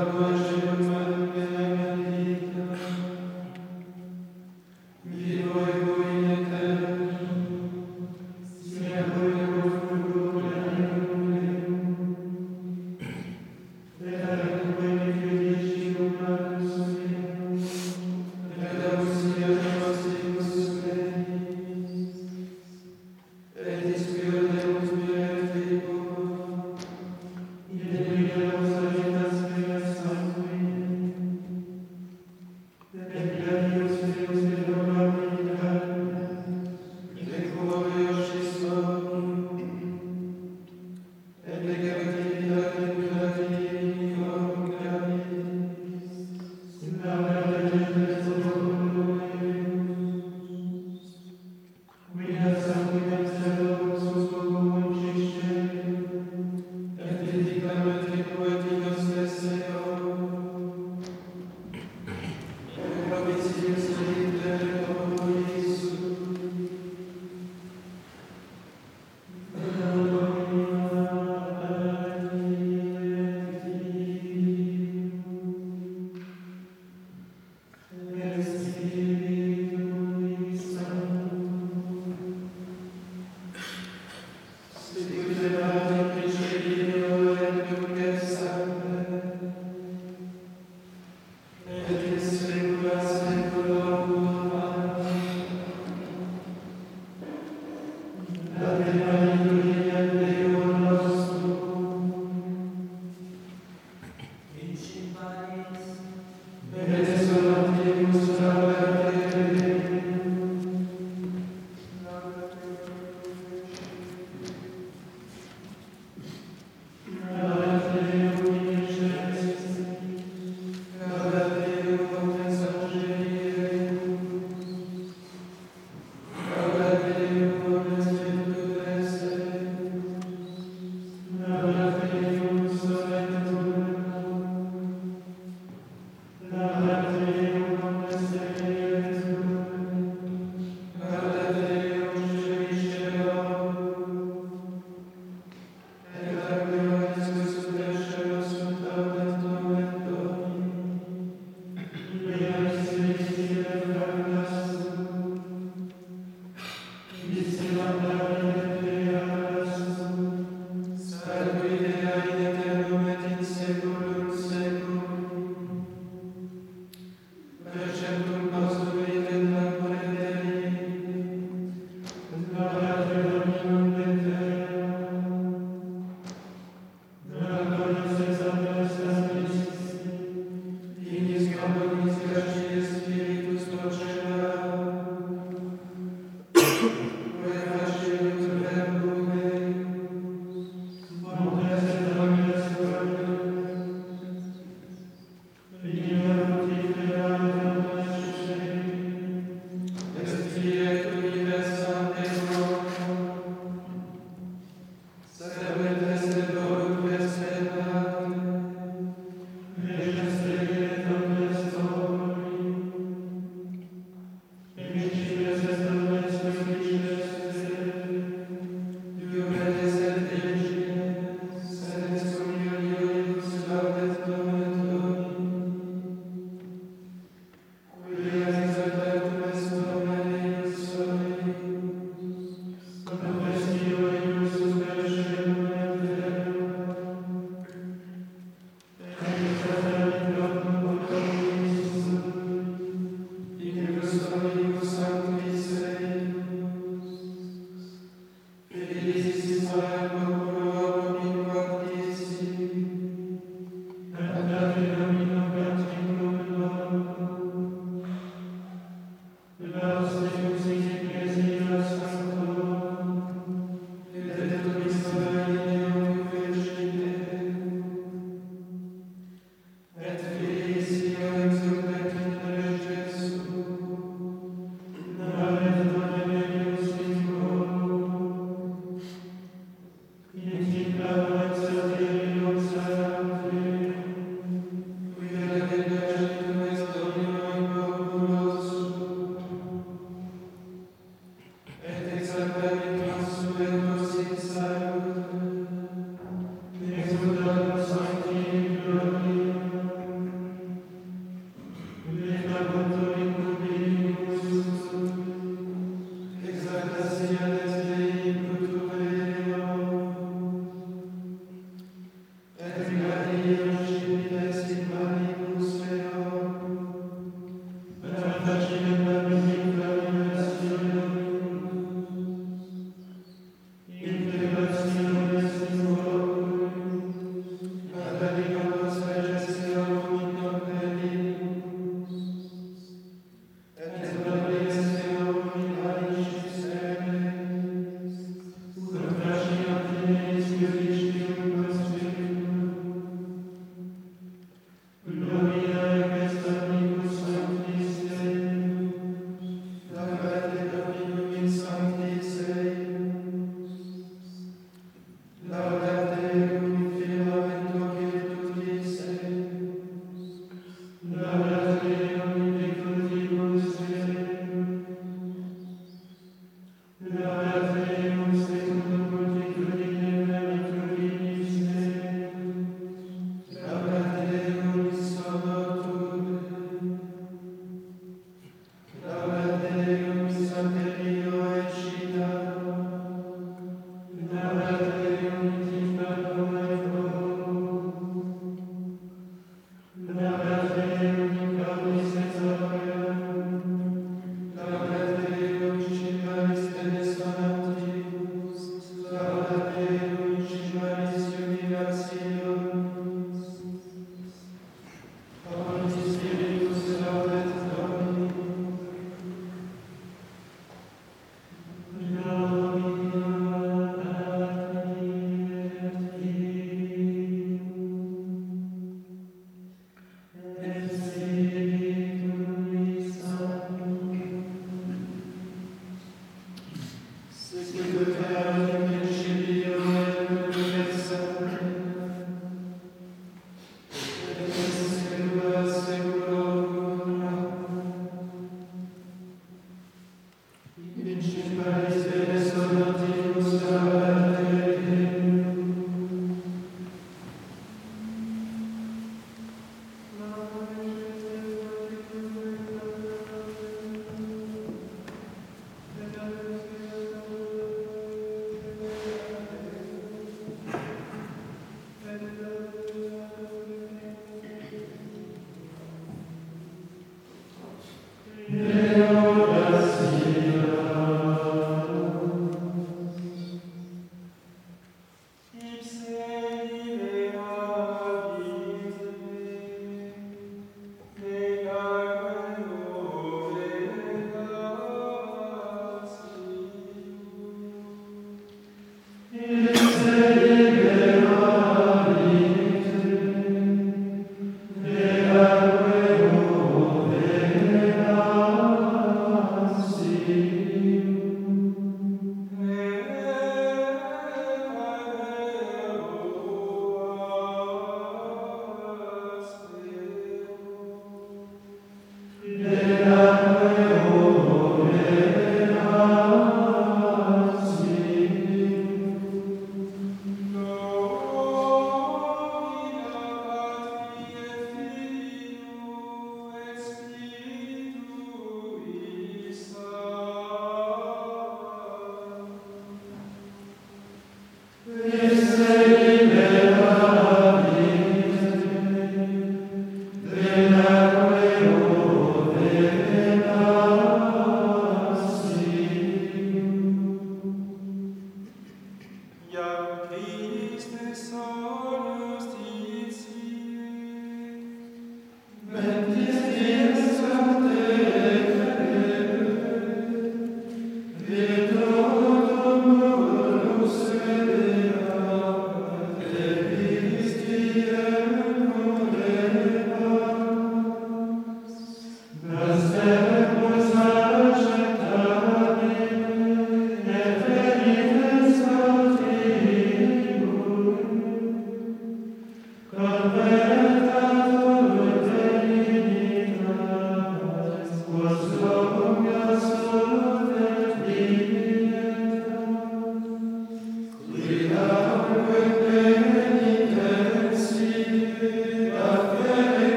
Amen.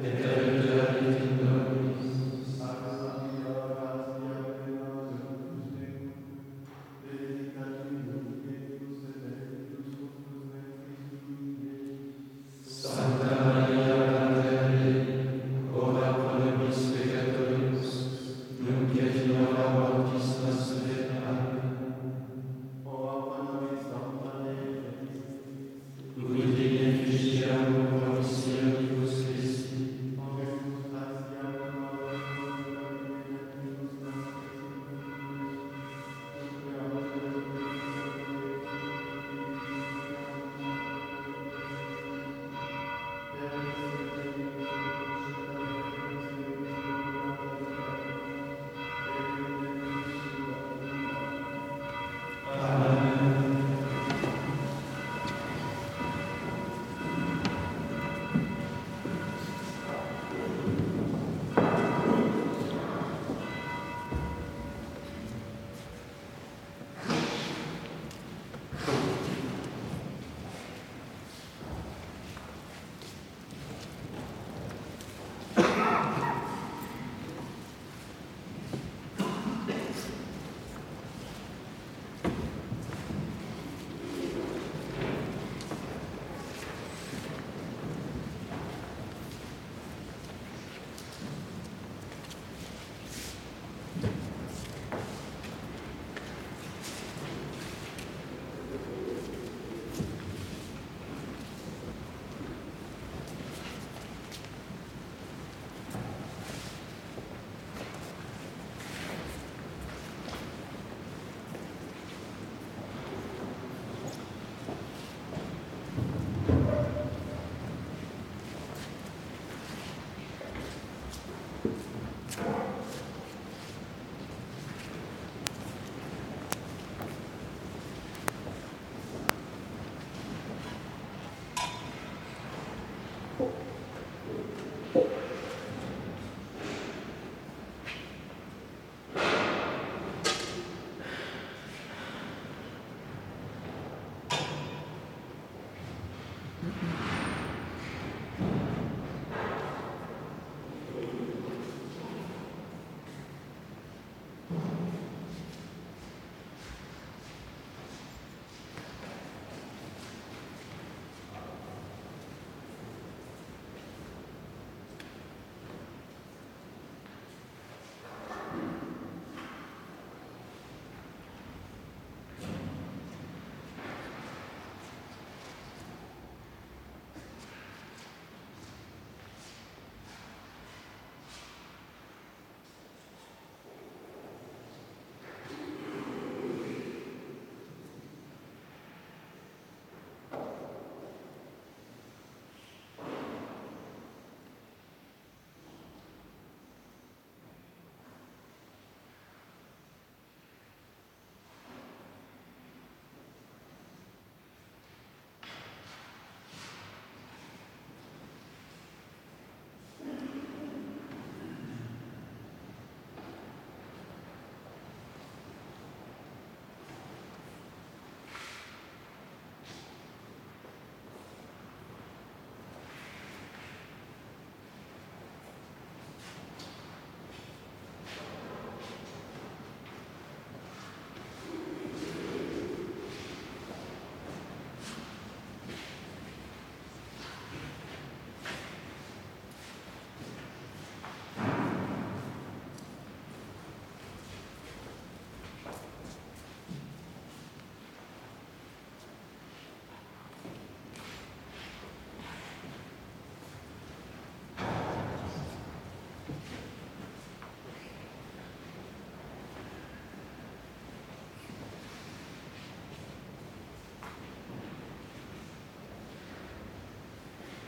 Amen.